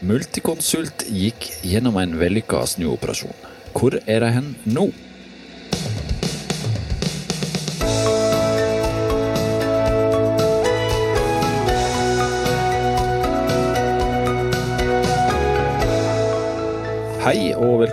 Multiconsult gikk gjennom en vellykka snuoperasjon. Hvor er de hen nå?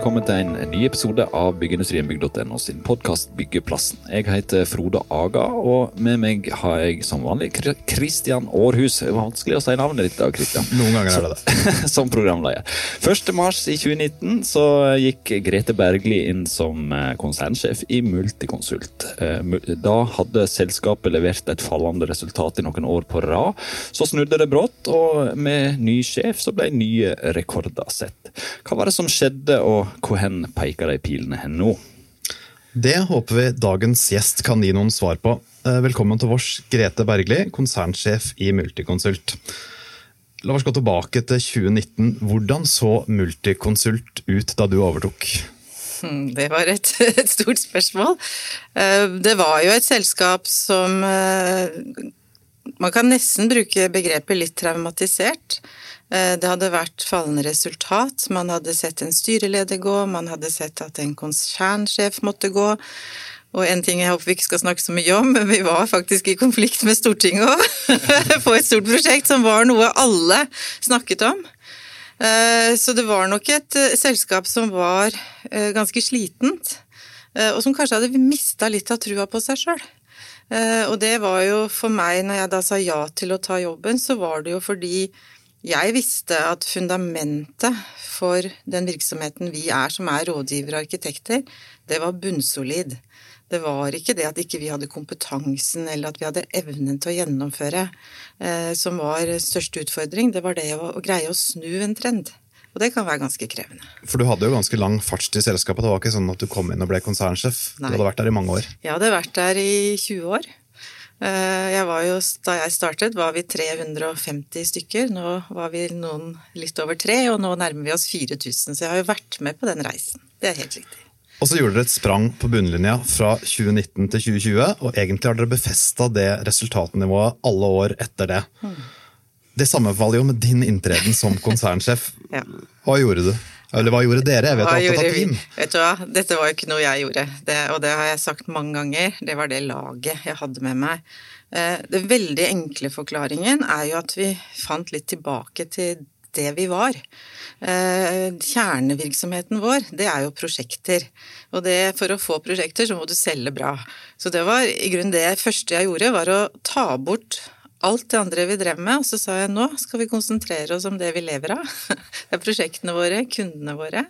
Velkommen til en ny episode av Byggeindustrienbygg.no sin podkast Byggeplassen. Jeg heter Frode Aga, og med meg har jeg som vanlig Kristian Aarhus. Det var vanskelig å si navnet ditt da, Kristian. Noen ganger er det det. som programleder. 1. mars i 2019 så gikk Grete Bergli inn som eh, konsernsjef i Multiconsult. Eh, da hadde selskapet levert et fallende resultat i noen år på rad. Så snudde det brått, og med ny sjef så ble nye rekorder sett. Hva var det som skjedde? skjedde, og hvor hen peker de pilene hen nå? Det håper vi dagens gjest kan gi noen svar på. Eh, velkommen til vårs, Grete Bergli, konsernsjef i Multiconsult. La oss gå tilbake til 2019. Hvordan så Multiconsult ut da du overtok? Hmm, det var et, et stort spørsmål. Eh, det var jo et selskap som eh, Man kan nesten bruke begrepet litt traumatisert. Eh, det hadde vært fallende resultat, man hadde sett en styreleder gå, man hadde sett at en konsernsjef måtte gå. Og en ting jeg håper vi ikke skal snakke så mye om, men vi var faktisk i konflikt med Stortinget òg, på et stort prosjekt som var noe alle snakket om. Eh, så det var nok et eh, selskap som var ganske slitent, og som kanskje hadde mista litt av trua på seg sjøl. Og det var jo for meg, når jeg da sa ja til å ta jobben, så var det jo fordi jeg visste at fundamentet for den virksomheten vi er, som er rådgivere og arkitekter, det var bunnsolid. Det var ikke det at ikke vi hadde kompetansen eller at vi hadde evnen til å gjennomføre eh, som var største utfordring. Det var det å, å, greie å snu en trend. Og det kan være ganske krevende. For du hadde jo ganske lang fartstid i selskapet. Det var ikke sånn at du kom inn og ble konsernsjef. Nei. Du hadde vært der i mange år. Jeg hadde vært der i 20 år. Eh, jeg var jo, da jeg startet, var vi 350 stykker. Nå var vi noen litt over tre, og nå nærmer vi oss 4000. Så jeg har jo vært med på den reisen. Det er helt riktig. Og så gjorde dere et sprang på bunnlinja fra 2019 til 2020, og egentlig har dere befesta det resultatnivået alle år etter det. Mm. Det sammenfaller jo med din inntreden som konsernsjef. ja. Hva gjorde du? Eller hva gjorde dere? Jeg vet hva gjorde vi? Vet du hva, dette var jo ikke noe jeg gjorde, det, og det har jeg sagt mange ganger. Det var det laget jeg hadde med meg. Eh, det veldig enkle forklaringen er jo at vi fant litt tilbake til det vi var. Eh, kjernevirksomheten vår, det er jo prosjekter. Og det, for å få prosjekter, så må du selge bra. Så det var i grunnen det første jeg gjorde, var å ta bort alt det andre vi drev med, og så sa jeg nå skal vi konsentrere oss om det vi lever av. Det er prosjektene våre, kundene våre.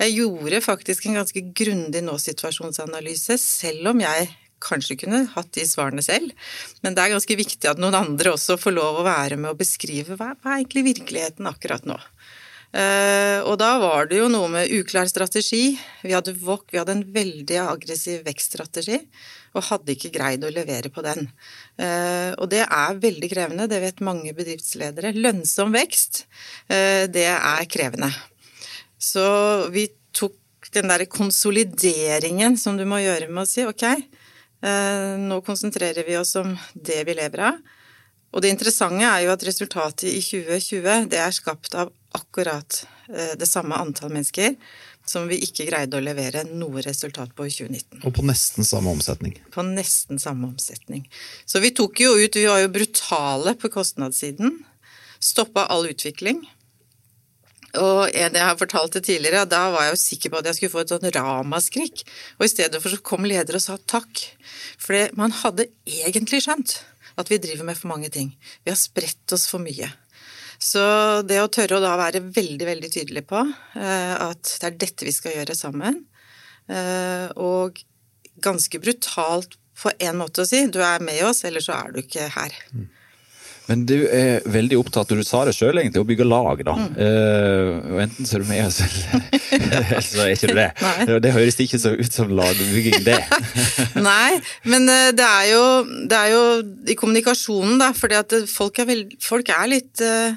Jeg gjorde faktisk en ganske grundig nå-situasjonsanalyse, selv om jeg kanskje kunne hatt de svarene selv. Men det er ganske viktig at noen andre også får lov å være med og beskrive hva, hva er egentlig virkeligheten akkurat nå. Uh, og da var det jo noe med uklar strategi. Vi hadde, VOK, vi hadde en veldig aggressiv vekststrategi og hadde ikke greid å levere på den. Eh, og det er veldig krevende, det vet mange bedriftsledere. Lønnsom vekst, eh, det er krevende. Så vi tok den derre konsolideringen som du må gjøre med å si ok, eh, nå konsentrerer vi oss om det vi lever av. Og det interessante er jo at resultatet i 2020 det er skapt av akkurat det samme antall mennesker som vi ikke greide å levere noe resultat på i 2019. Og på nesten samme omsetning. På nesten samme omsetning. Så vi tok jo ut Vi var jo brutale på kostnadssiden. Stoppa all utvikling. Og en jeg har fortalt det tidligere, da var jeg jo sikker på at jeg skulle få et sånn ramaskrik. Og i stedet for så kom leder og sa takk. For man hadde egentlig skjønt at vi driver med for mange ting. Vi har spredt oss for mye. Så det å tørre å da være veldig, veldig tydelig på eh, at det er dette vi skal gjøre sammen, eh, og ganske brutalt på en måte å si du er med oss, eller så er du ikke her. Mm. Men du er veldig opptatt, og du sa det sjøl egentlig, å bygge lag, da. Mm. Uh, og enten så er du med oss, eller så er ikke du det. Nei. Det høres ikke så ut som lagbygging, det. Nei, men det er, jo, det er, jo, i kommunikasjonen, da, fordi at folk er, veld, folk er litt uh,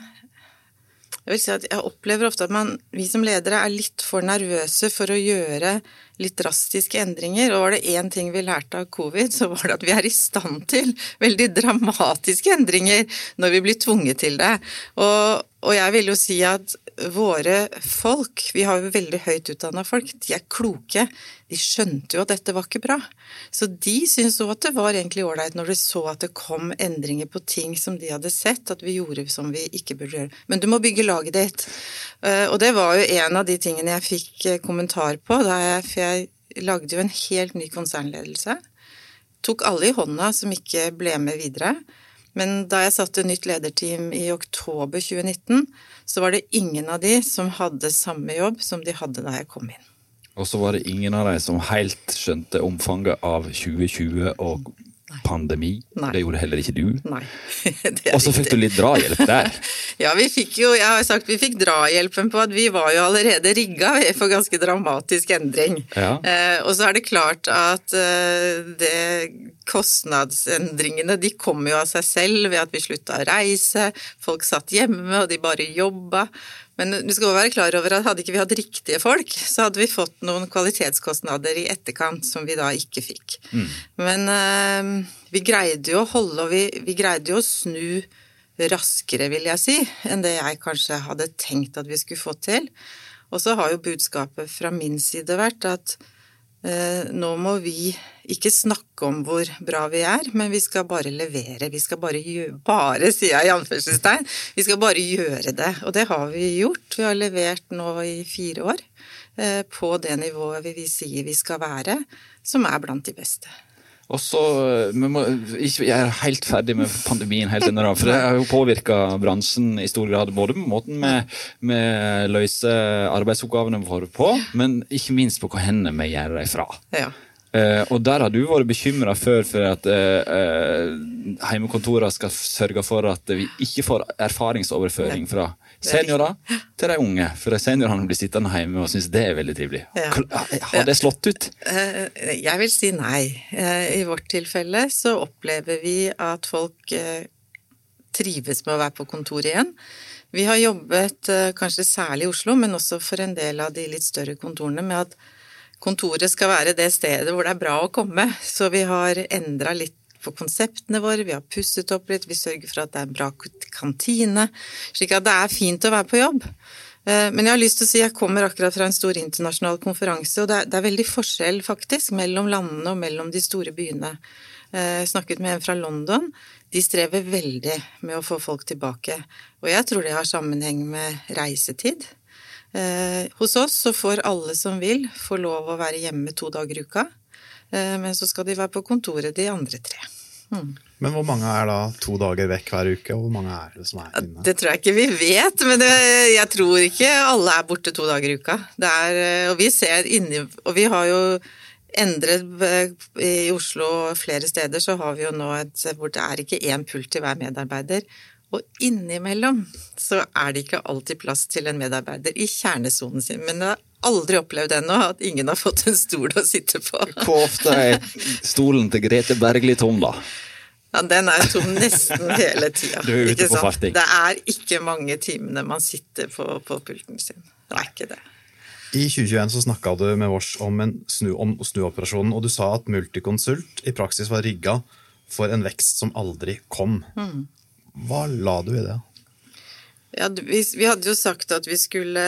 jeg vil si at jeg opplever ofte at man, vi som ledere er litt for nervøse for å gjøre litt drastiske endringer. Og var det én ting vi lærte av covid, så var det at vi er i stand til veldig dramatiske endringer når vi blir tvunget til det. Og og jeg vil jo si at våre folk, vi har jo veldig høyt utdanna folk, de er kloke. De skjønte jo at dette var ikke bra. Så de syntes òg at det var egentlig ålreit når de så at det kom endringer på ting som de hadde sett at vi gjorde som vi ikke burde gjøre. Men du må bygge laget ditt. Eh, og det var jo en av de tingene jeg fikk eh, kommentar på, jeg, for jeg lagde jo en helt ny konsernledelse. Tok alle i hånda som ikke ble med videre. Men da jeg satte nytt lederteam i oktober 2019, så var det ingen av de som hadde samme jobb som de hadde da jeg kom inn. Og så var det ingen av de som helt skjønte omfanget av 2020 og pandemi. Nei. Det gjorde heller ikke du. Nei. og så fikk du litt drahjelp der. ja, vi fikk jo, jeg har sagt vi fikk drahjelpen på at vi var jo allerede rigga for ganske dramatisk endring. Ja. Eh, og så er det klart at eh, det kostnadsendringene de kom jo av seg selv ved at vi slutta å reise, folk satt hjemme og de bare jobba. Men du skal være klar over at hadde ikke vi hatt riktige folk, så hadde vi fått noen kvalitetskostnader i etterkant som vi da ikke fikk. Mm. Men uh, vi greide jo å holde, og vi, vi, greide jo å snu raskere, vil jeg si, enn det jeg kanskje hadde tenkt at vi skulle få til. Og så har jo budskapet fra min side vært at nå må vi ikke snakke om hvor bra vi er, men vi skal bare levere. Vi skal bare gjøre Bare, sier jeg i anførselstegn. Vi skal bare gjøre det. Og det har vi gjort. Vi har levert nå i fire år eh, på det nivået vi sier vi skal være, som er blant de beste. Og så, Jeg er helt ferdig med pandemien, helt ennå, for det har jo påvirka bransjen i stor grad. Både på måten vi, løser arbeidsoppgavene våre på, men ikke minst på hva hendene vi gjør dem fra. Ja. Uh, og der har du vært bekymra før for at uh, uh, heimekontorene skal sørge for at vi ikke får erfaringsoverføring fra seniorer til de unge. For seniorene blir sittende hjemme og synes det er veldig trivelig. Ja. Har det slått ut? Jeg vil si nei. I vårt tilfelle så opplever vi at folk trives med å være på kontor igjen. Vi har jobbet, kanskje særlig i Oslo, men også for en del av de litt større kontorene, med at kontoret skal være det stedet hvor det er bra å komme. Så vi har endra litt på konseptene våre, vi har pusset opp litt, vi sørger for at det er en bra kantine, slik at det er fint å være på jobb. Eh, men jeg har lyst til å si, jeg kommer akkurat fra en stor internasjonal konferanse, og det er, det er veldig forskjell faktisk mellom landene og mellom de store byene. Eh, jeg snakket med en fra London. De strever veldig med å få folk tilbake. Og jeg tror det har sammenheng med reisetid. Eh, hos oss så får alle som vil, få lov å være hjemme to dager i uka. Men så skal de være på kontoret de andre tre. Mm. Men hvor mange er da to dager vekk hver uke, og hvor mange er det som er inne? Det tror jeg ikke vi vet, men det, jeg tror ikke alle er borte to dager i uka. Er, eh, og vi ser inni Og vi har jo endret I Oslo flere steder så har vi jo nå et hvor det er ikke én pult til hver medarbeider. Og innimellom så er det ikke alltid plass til en medarbeider i kjernesonen sin. Men jeg har aldri opplevd ennå at ingen har fått en stol å sitte på. Hvor ofte er stolen til Grete Bergli tom, da? Ja, Den er tom nesten hele tida. Du er ute på farting. Det er ikke mange timene man sitter på, på pulten sin. Det er ikke det. I 2021 så snakka du med oss om, snu, om snuoperasjonen, og du sa at Multiconsult i praksis var rigga for en vekst som aldri kom. Mm. Hva la du i det? Ja, vi, vi, hadde jo sagt at vi skulle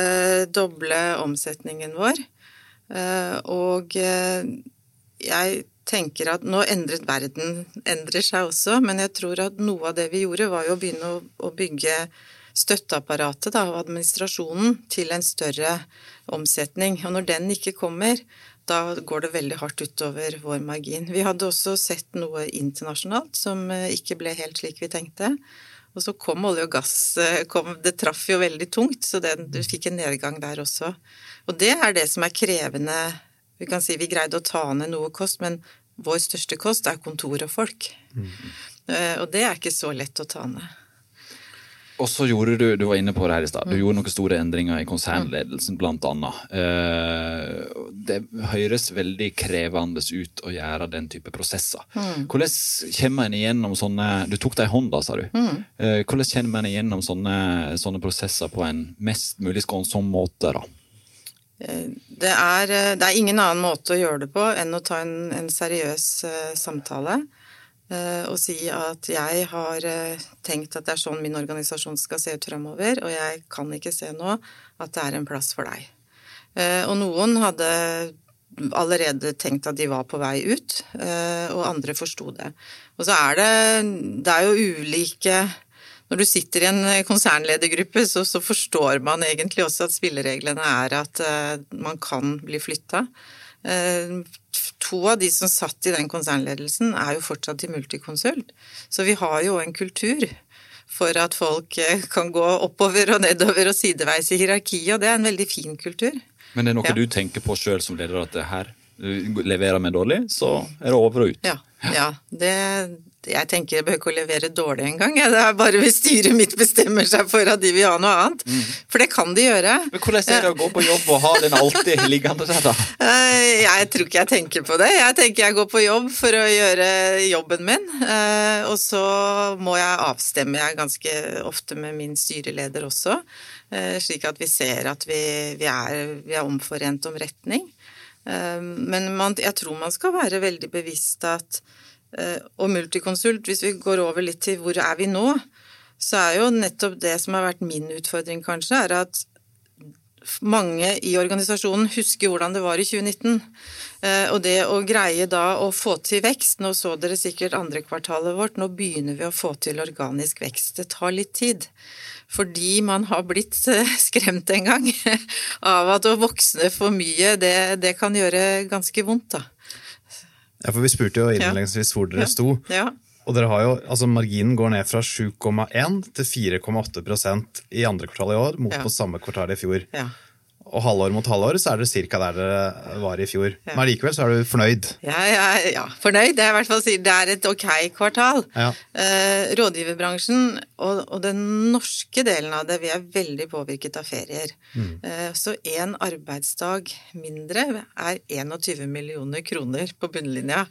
doble omsetningen vår. Eh, og eh, jeg tenker at nå endret verden endrer seg også, men jeg tror at noe av det vi gjorde, var jo å begynne å, å bygge støtteapparatet da, og administrasjonen til en større omsetning. Og når den ikke kommer, da går det veldig hardt utover vår margin. Vi hadde også sett noe internasjonalt som eh, ikke ble helt slik vi tenkte. Og så kom olje og gass eh, kom, Det traff jo veldig tungt, så det, du fikk en nedgang der også. Og det er det som er krevende. Vi kan si vi greide å ta ned noe kost, men vår største kost er kontor og folk. Mm. Og det er ikke så lett å ta ned. Og så gjorde du du var inne på det her i stad, du mm. gjorde noen store endringer i konsernledelsen, blant annet. Eh, det høres veldig krevende ut å gjøre den type prosesser. Mm. Hvordan kommer en igjennom sånne Du tok det i hånda, sa du. Mm. Eh, hvordan kommer en igjennom sånne, sånne, prosesser på en mest mulig skånsom måte, da? Eh, det er, det er, ingen annen måte å gjøre det på enn å ta en, en seriøs samtale og si at jeg har eh, tenkt at det er sånn min organisasjon skal se ut fremover, og jeg kan ikke se nå at det er en plass for deg. Eh, og noen hadde allerede tenkt at de var på vei ut, og andre forsto det. Og så er det Det er jo ulike når du sitter i en konsernledergruppe, så, så, forstår man egentlig også at spillereglene er at man kan bli flytta. To av de som satt i den konsernledelsen, er jo fortsatt i Multiconsult. Så vi har jo en kultur for at folk uh, kan gå oppover og nedover og sideveis i hierarkiet, og det er en veldig fin kultur. Men det er noe ja. du tenker på sjøl som leder, at det her leverer vi dårlig, så er det over og ut? Ja. ja det, jeg tenker jeg behøver ikke å levere dårlig engang. Det er bare hvis styret mitt bestemmer seg for at de vil ha noe annet. Mm. For det kan de gjøre. Men Hvordan er det å gå på jobb og ha den alltid liggende der, da? Eh, jeg tror ikke jeg tenker på det. Jeg tenker jeg går på jobb for å gjøre jobben min. Eh, og så må jeg avstemme jeg ganske ofte med min styreleder også, eh, slik at vi ser at vi, vi, er, vi er omforent om retning. Men man, jeg tror man skal være veldig bevisst at og Multiconsult, hvis vi går over litt til hvor er vi nå, så er jo nettopp det som har vært min utfordring, kanskje, er at mange i organisasjonen husker hvordan det var i 2019. Eh, og det å greie da å få til vekst Nå så dere sikkert andre kvartalet vårt. Nå begynner vi å få til organisk vekst. Det tar litt tid. Fordi man har blitt eh, skremt en gang av at å voksne for mye, det, det kan gjøre ganske vondt, da. Ja, for vi spurte jo innledningsvis hvor dere sto. Ja. Og dere har jo, altså Marginen går ned fra 7,1 til 4,8% i andre kvartal i år, mot på samme kvartal i fjor. Ja. Og halvår mot halvår så er dere ca. der dere var i fjor. Ja. Men likevel så er du fornøyd? Ja, ja, ja. fornøyd. Det er i hvert fall det er et ok kvartal. Ja. Eh, rådgiverbransjen og, og, den norske delen av det, vi er veldig påvirket av ferier. Mm. Eh, så én arbeidsdag mindre er 21 millioner kroner på bunnlinja.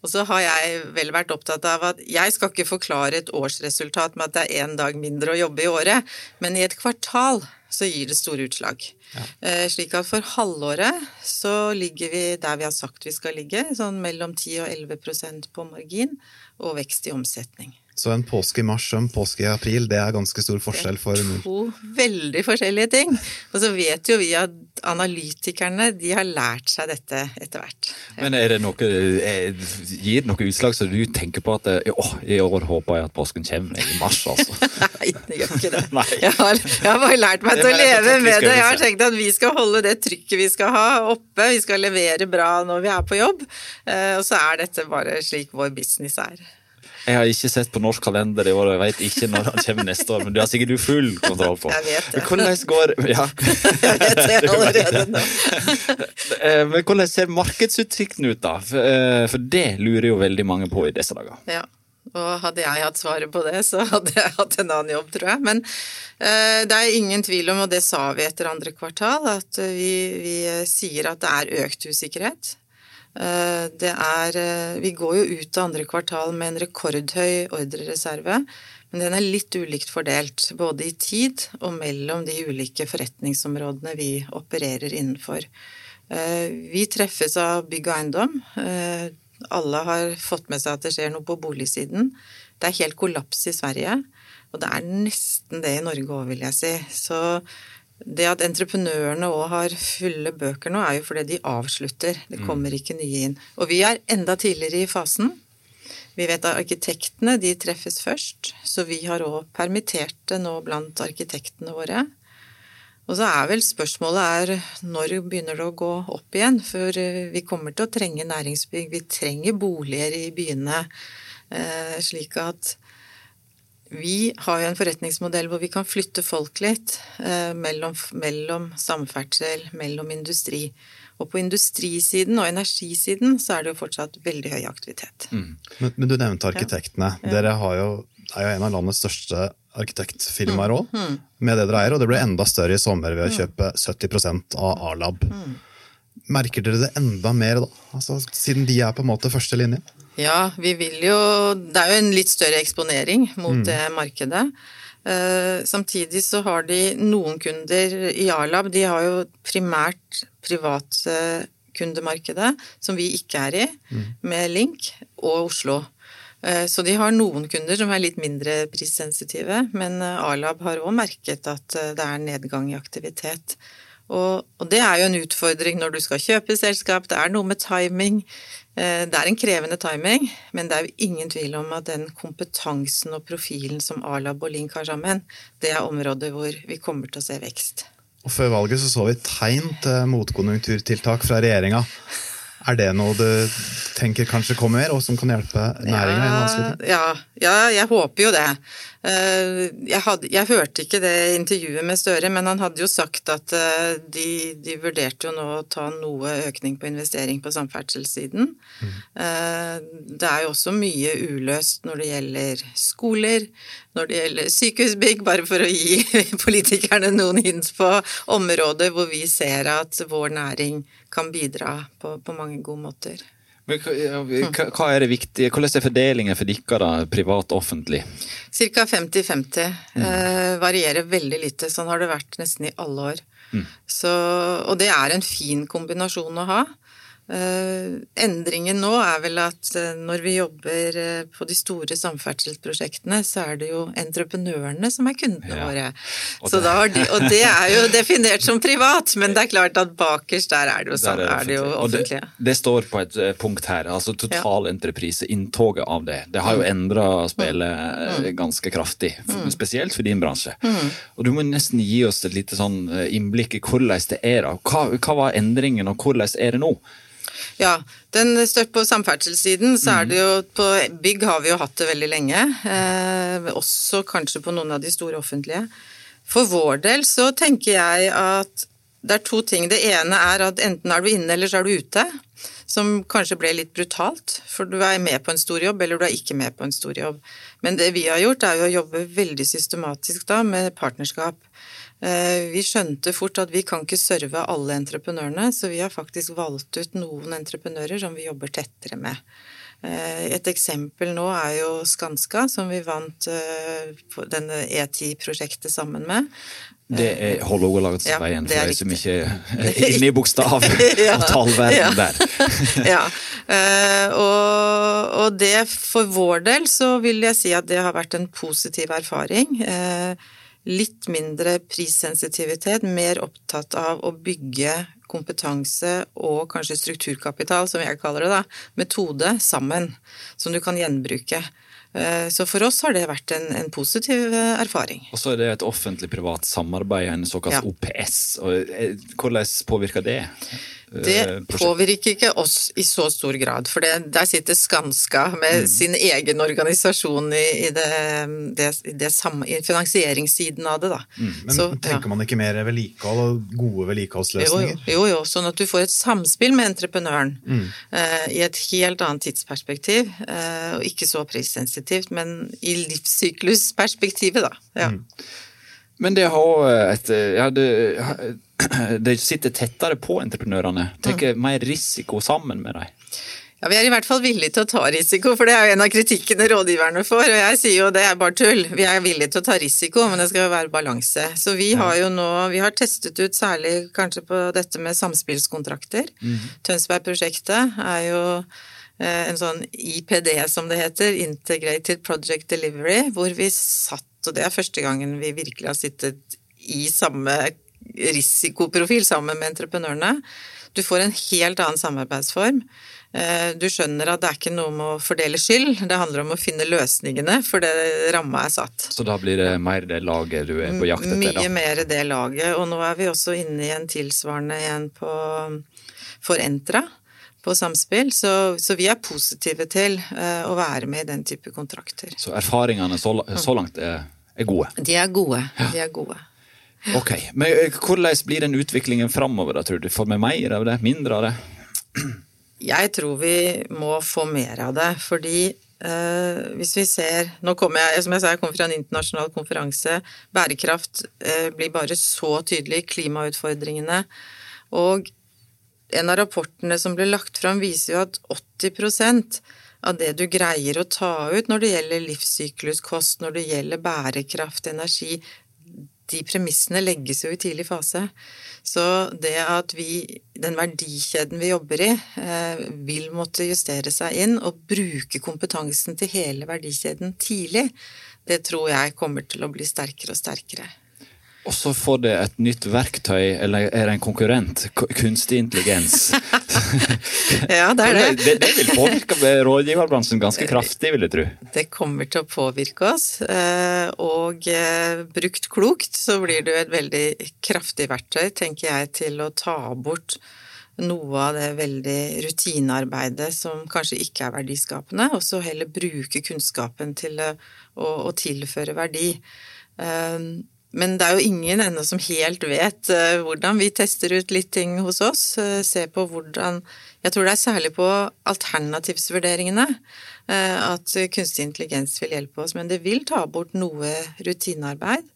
Og så har jeg vel vært opptatt av at jeg skal ikke forklare et årsresultat med at det er én dag mindre å jobbe i året, men i et kvartal så gir det store utslag. Ja. Eh, slik at for halvåret så ligger vi der vi har sagt vi skal ligge, sånn mellom 10 og 11% på margin, og vekst i omsetning. Så en påske i mars og en påske i april, det er ganske stor forskjell for Det er To veldig forskjellige ting. Og så vet jo vi at analytikerne de har lært seg dette etter hvert. Men er det noe, er, gir det noe utslag så du tenker på at å, i år håper jeg at påsken kommer i mars, altså? Nei, det gjør ikke det. Jeg har, jeg, har, bare lært meg til å leve med det. Jeg har tenkt at vi skal holde det trykket vi skal ha oppe. Vi skal levere bra når vi er på jobb. Eh, og så er dette bare slik vår business er. Jeg har ikke sett på norsk kalender i år, og jeg vet ikke når han kommer neste år, men det har sikkert du full kontroll på. Jeg vet det. Hvordan går ja. Jeg vet det allerede nå. Eh, men hvordan ser markedsutsiktene ut, da? Eh, for det lurer jo veldig mange på i disse dager. Ja. Og hadde jeg hatt svaret på det, så hadde jeg hatt en annen jobb, tror jeg. Men eh, det er ingen tvil om, og det sa vi etter andre kvartal, at vi, vi sier at det er økt usikkerhet. Eh, det er eh, Vi går jo ut av andre kvartal med en rekordhøy ordrereserve, men den er litt ulikt fordelt, både i tid og mellom de ulike forretningsområdene vi opererer innenfor. Eh, vi treffes av bygg og eiendom. Alle har fått med seg at det skjer noe på boligsiden. Det er helt kollaps i Sverige, og det er nesten det i Norge òg, vil jeg si. Så det at entreprenørene òg har fulle bøker nå, er jo fordi de avslutter. Det mm. kommer ikke nye inn. Og vi er enda tidligere i fasen. Vi vet at arkitektene de treffes først, så vi har òg permitterte nå blant arkitektene våre. Og så er vel spørsmålet er når begynner det å gå opp igjen? For eh, vi kommer til å trenge næringsbygg. Vi trenger boliger i byene. Eh, slik at vi har jo en forretningsmodell hvor vi kan flytte folk litt eh, mellom, mellom, samferdsel, mellom industri. Og på industrisiden og energisiden så er det jo fortsatt veldig høy aktivitet. Mm. Men, men, du nevnte arkitektene. Ja. Dere jo, er jo en av landets største arkitektfirmaer òg, mm. mm. med det dere eier, og det ble enda større i sommer ved å kjøpe 70 av A-lab. Mm. Merker dere det enda mer da, altså, siden de er på en måte første linje? Ja, vi vil jo Det er jo en litt større eksponering mot mm. det markedet. Uh, samtidig så har de noen kunder i A-lab, de har jo primært privatkundemarkedet, som vi ikke er i, mm. med Link, og Oslo. Eh, så de har noen kunder som er litt mindre prissensitive, men eh, A-lab har òg merket at eh, det er nedgang i aktivitet. Og, det er jo en utfordring når du skal kjøpe selskap, det er noe med timing. Det er en krevende timing, men det er jo ingen tvil om at den kompetansen og profilen som A-lab og Link har sammen, det er områder hvor vi kommer til å se vekst. Og Før valget så, så vi tegn til motkonjunkturtiltak fra regjeringa. Er det noe du tenker kanskje kommer, og som kan hjelpe næringa? Ja, ja, jeg håper jo det. Eh, jeg, hadde, jeg, hørte ikke det intervjuet med Støre, men han hadde jo sagt at eh, de, de vurderte jo nå å ta noe økning på investering på samferdselssiden. Mm. Det er jo også mye uløst når det gjelder skoler, når det gjelder sykehusbygg, bare for å gi politikerne noen hint på områder hvor vi ser at vår næring kan bidra på, på mange gode måter. Hva er det viktige? Hvordan er fordelingen for dere, privat og offentlig? Ca. 50-50. Mm. Eh, varierer veldig lite. Sånn har det vært nesten i alle år. Mm. Så, og det er en fin kombinasjon å ha. Uh, endringen nå er vel at uh, når vi jobber uh, på de store samferdselsprosjektene, så er det jo entreprenørene som er kundene ja. våre. Og det... De, og det er jo definert som privat, men det er klart at bakerst der er det jo, sånn, er det jo offentlige. Det, det, står på et punkt her, altså totalentreprise, inntoget av det. Det har jo mm. endra spillet mm. mm. ganske kraftig, mm. spesielt for din bransje. Mm. Og du må nesten gi oss et lite sånn innblikk i hvordan det er. da. Hva, hva var endringen, og hvordan er det nå? Ja, den støtt på samferdselssiden, så er det jo På bygg har vi jo hatt det veldig lenge. Eh, også kanskje på noen av de store offentlige. For vår del så tenker jeg at det er to ting. Det ene er at enten er du inne eller så er du ute. Som kanskje ble litt brutalt, for du er med på en stor jobb, eller du er ikke med på en stor jobb. Men det vi har gjort, er jo å jobbe veldig systematisk da med partnerskap. Eh, vi skjønte fort at vi kan ikke serve alle entreprenørene, så vi har faktisk valgt ut noen entreprenører som vi jobber tettere med. Eh, et eksempel nå er jo Skanska, som vi vant eh, denne E10-prosjektet sammen med. Det er Hålogalandsveien, ja, for de som ikke er inne i bokstav- tallverden der. ja, og, og, det for vår del så vil jeg si at det har vært en positiv erfaring litt mindre prissensitivitet, mer opptatt av å bygge kompetanse og kanskje strukturkapital, som jeg kaller det, da, metode, sammen, som du kan gjenbruke. Eh, så for oss har det vært en, en positiv eh, erfaring. Og så er det et offentlig-privat samarbeid, en såkalt ja. OPS. Eh, hvordan påvirker det? Det eh, påvirker ikke oss i så stor grad, for det, der sitter Skanska med mm. sin egen organisasjon i, i, det, det, det samme, i finansieringssiden av det. Da. Mm. Men så, tenker ja. man ikke mer vedlikehold og gode vedlikeholdsløsninger? Jo, jo, jo, sånn at du får et samspill med entreprenøren mm. eh, i et helt annet tidsperspektiv, Eh, og ikke så prissensitivt, men i livssyklusperspektivet, da. Ja. Men det har et ja, det, det sitter tettere på entreprenørene. Tar mm. mer risiko sammen med dem. Ja, Vi er i hvert fall villige til å ta risiko, for det er jo en av kritikkene rådgiverne får. Og jeg sier jo det er bare tull. Vi er villige til å ta risiko, men det skal jo være balanse. Så vi har jo nå vi har testet ut særlig kanskje på dette med samspillskontrakter. Mm. Tønsberg-prosjektet er jo eh, en sånn IPD, som det heter, Integrated Project Delivery, hvor vi satt, og det er første gangen vi virkelig har sittet i samme risikoprofil sammen med entreprenørene. Du får en helt annen samarbeidsform. Eh, du skjønner at det er ikke noe med å fordele skyld, det handler om å finne løsningene, for det ramma er satt. Så da blir det mer det laget du er på jakt etter? Mye da. mer det laget, og nå er vi også inne i en tilsvarende en på, for Entra på Samspill, så, så, vi er positive til uh, å være med i den type kontrakter. Så erfaringene så, så langt er, er, gode? De er gode. Ja. De er gode. Ok, men eh, Hvordan blir den utviklingen framover, tror du? Får vi mer av det? Mindre av det? Jeg tror vi må få mer av det, fordi uh, hvis vi ser Nå kommer jeg som jeg sa, jeg kommer fra en internasjonal konferanse. Bærekraft uh, blir bare så tydelig. Klimautfordringene. Og en av rapportene som ble lagt fram, viser jo at 80% av det du greier å ta ut når det gjelder livssykluskost, når det gjelder bærekraft, energi, de premissene legges jo i tidlig fase. Så det at vi, den verdikjeden vi jobber i, eh, vil måtte justere seg inn og bruke kompetansen til hele verdikjeden tidlig, det tror jeg kommer til å bli sterkere og sterkere. Og så får det et nytt verktøy, eller er det en konkurrent? Kunstig intelligens. ja, det er det. det. Det vil påvirke rådgiverbransjen ganske kraftig, vil jeg tro. Det kommer til å påvirke oss, eh, og eh, brukt klokt så blir det jo et veldig kraftig verktøy, tenker jeg, til å ta bort noe av det veldig rutinearbeidet som kanskje ikke er verdiskapende, og så heller bruke kunnskapen til å, å tilføre verdi. Men det er jo ingen ennå som helt vet uh, hvordan vi tester ut litt ting hos oss. Uh, se på hvordan Jeg tror det er særlig på alternativsvurderingene uh, at kunstig intelligens vil hjelpe oss, men det vil ta bort noe rutinearbeid.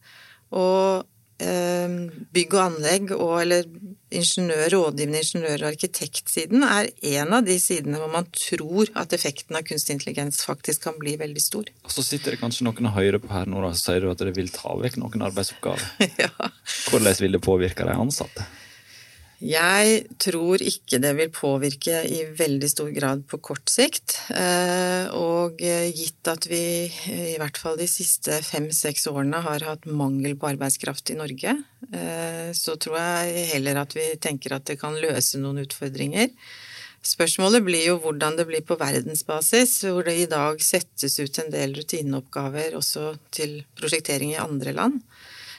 Og bygg og anlegg og eller ingeniør, rådgivende ingeniør- og arkitektsiden er en av de sidene hvor man tror at effekten av kunstig intelligens faktisk kan bli veldig stor. Og så sitter det kanskje noen og hører på her nå, og sier du at det vil ta vekk noen arbeidsoppgaver. ja. Hvordan vil det påvirke de ansatte? Jeg tror ikke det vil påvirke i veldig stor grad på kort sikt. Eh, og gitt at vi i hvert fall de siste fem-seks årene har hatt mangel på arbeidskraft i Norge, eh, så tror jeg heller at vi tenker at det kan løse noen utfordringer. Spørsmålet blir jo hvordan det blir på verdensbasis, hvor det i dag settes ut en del rutineoppgaver også til prosjektering i andre land.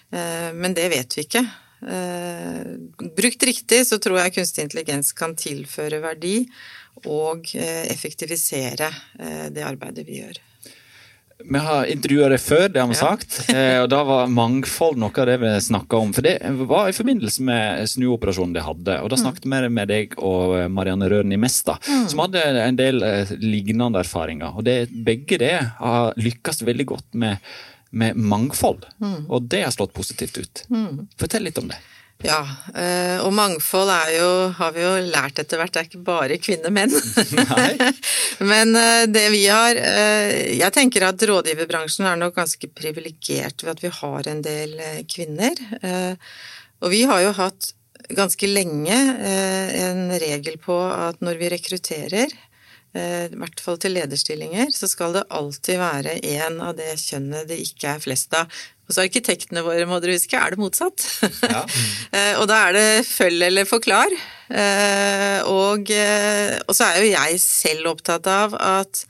Eh, men det vet vi ikke. Eh, brukt riktig så tror jeg kunstig intelligens kan tilføre verdi og eh, effektivisere eh, det arbeidet vi gjør. Vi har intervjua deg før, det har vi ja. sagt. og da var mangfold noe av det vi snakka om. For det var i forbindelse med snuoperasjonen de hadde. Og da snakket vi mm. med deg og Marianne Røren i Mesta, mm. som hadde en del lignende erfaringer. Og det, begge det har lykkes veldig godt med med mangfold. Mm. Og det har slått positivt ut. Mm. Fortell litt om det. Ja, eh, og mangfold er jo, har vi jo lært etter hvert, det er ikke bare kvinner-menn. Men eh, det vi har eh, Jeg tenker at rådgiverbransjen er nok ganske privilegert ved at vi har en del kvinner. Og vi har jo hatt ganske lenge en regel på at når vi rekrutterer, i hvert fall til lederstillinger, så skal det alltid være en av det kjønnet det ikke er flest av. Hos arkitektene våre, må dere huske, er det motsatt. Ja. Eh, og da er det følg eller forklar. Eh, og, og så er jo jeg selv opptatt av at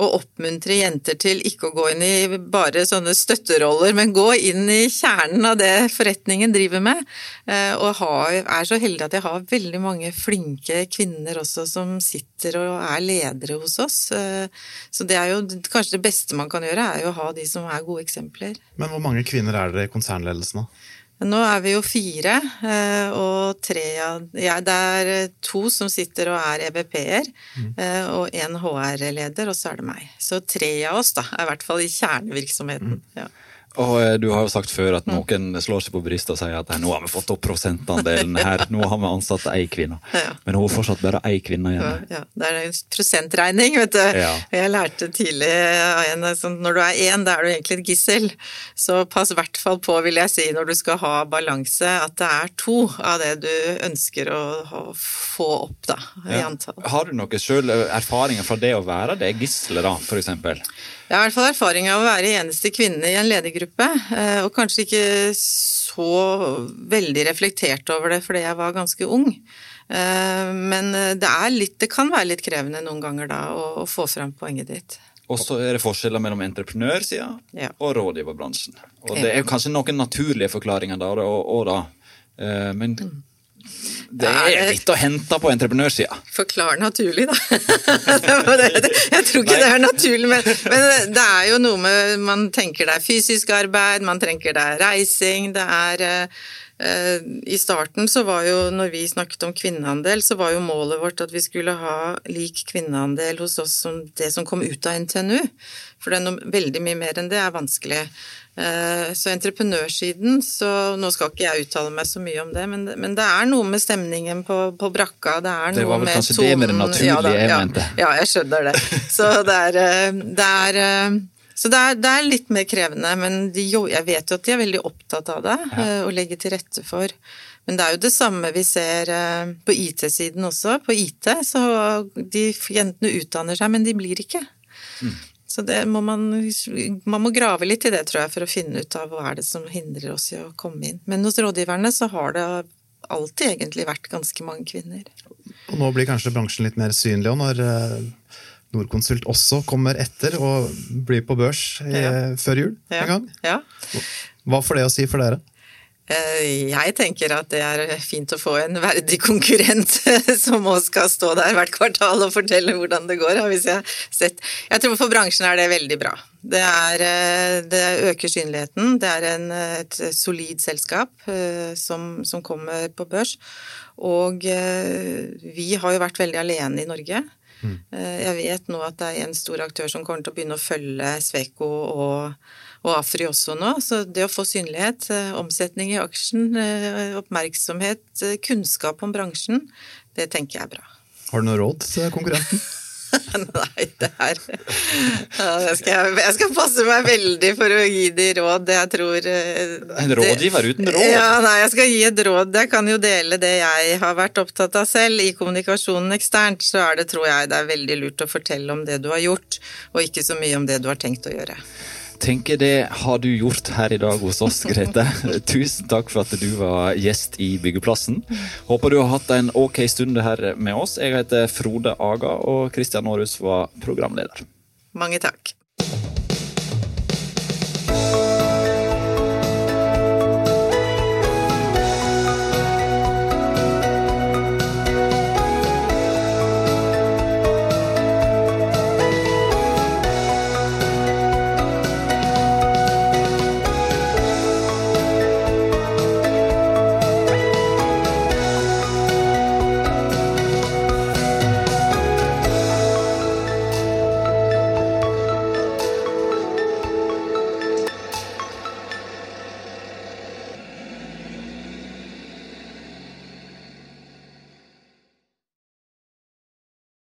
å oppmuntre jenter til ikke å gå inn i bare sånne støtteroller, men gå inn i kjernen av det forretningen driver med. Eh, og er så heldig at jeg har veldig mange flinke kvinner også som sitter og er ledere hos oss. Eh, så det er jo kanskje det beste man kan gjøre, er jo å ha de som er gode eksempler. Men hvor mange kvinner er det i konsernledelsen, da? Nå er vi jo fire, eh, og tre av ja, Det er to som sitter og er EBP-er, mm. Eh, og en HR-leder, og så er det meg. Så tre av oss, da, er i hvert fall i kjernevirksomheten. Mm. Ja. Og eh, du har jo sagt før at noen slår seg på brystet og sier at nå har vi fått opp prosentandelen her, nå har vi ansatt ei kvinne. Ja. Men hun har fortsatt bare ei kvinne igjen. Ja, det er en prosentregning, vet du. Ja. Jeg lærte tidlig av en sånn når du er én, da er du egentlig et gissel. Så pass i hvert fall på, vil jeg si, når du skal ha balanse, at det er to av det du ønsker å, få opp, da, i antall. Har du noen sjøl erfaringer fra det å være det gisselet, da, for eksempel? Jeg har i hvert fall erfaring av å være eneste kvinne i en ledergruppe, eh, og kanskje ikke så veldig reflektert over det fordi jeg var ganske ung. Eh, men det, litt, det kan være litt krevende noen ganger da å, få fram poenget ditt. Og så er det forskjeller mellom entreprenørsida ja. og rådgiverbransjen. Og det er kanskje noen naturlige forklaringer da, og, og da. Eh, men mm. Det er litt å hente på entreprenørsida. Forklar naturlig, da. jeg tror ikke det er naturlig, men, men, det er jo noe med Man tenker det er fysisk arbeid, man tenker det er reising, det er eh, i starten så var jo, når vi snakket om kvinneandel, så var jo målet vårt at vi skulle ha lik kvinneandel hos oss som det som kom ut av NTNU. For det er noe, veldig mye mer enn det er vanskelig. Eh, så entreprenørsiden, så nå skal ikke jeg uttale meg så mye om det, men, men det er noe med stemningen på, på brakka, det er det noe Det var vel kanskje tonen, det med det naturlige ja, da, jeg mente. Ja, jeg skjønner det. Så det er, eh, det er eh, Så det er, det er, litt mer krevende, men de, jeg vet jo at de er veldig opptatt av det ja. Å og legger til rette for. Men det er jo det samme vi ser på IT-siden også. På IT så de jentene utdanner seg, men de blir ikke. Mm. Så det må man, man må grave litt i det, tror jeg, for å finne ut av hva er det som hindrer oss i å komme inn. Men hos rådgiverne så har det alltid egentlig vært ganske mange kvinner. Og nå blir kanskje bransjen litt mer synlig òg, når eh, Norconsult også kommer etter og blir på børs i, ja. før jul en gang. Ja. Hva får det å si for dere? Eh, jeg tenker at det er fint å få en verdig konkurrent som også skal stå der hvert kvartal og fortelle hvordan det går. Hvis jeg, sett. jeg tror for bransjen er det veldig bra. Det, er, eh, det øker synligheten. Det er en, et solid selskap eh, som, som, kommer på børs. Og vi har jo vært veldig alene i Norge. Mm. Jeg vet nå at det er en stor aktør som kommer til å begynne å følge Sveko og og Afri også nå. Så det å få synlighet, eh, omsetning i aksjen, eh, oppmerksomhet, eh, kunnskap om bransjen, det tenker jeg er bra. Har du noe råd til konkurrenten? Nei, det er jeg skal, jeg skal, passe meg veldig for å gi de råd. Jeg tror En rådgiver uten råd? Ja, nei, jeg skal gi et råd. Jeg kan jo dele det jeg har vært opptatt av selv. I kommunikasjonen eksternt så er det, tror jeg, det er veldig lurt å fortelle om det du har gjort, og ikke så mye om det du har tenkt å gjøre tenker det har du gjort her i dag hos oss, Grete. Tusen takk for at du var gjest i Byggeplassen. Håper du har hatt en ok stund her med oss. Jeg heter Frode Aga, og Kristian Aarhus var programleder. Mange takk.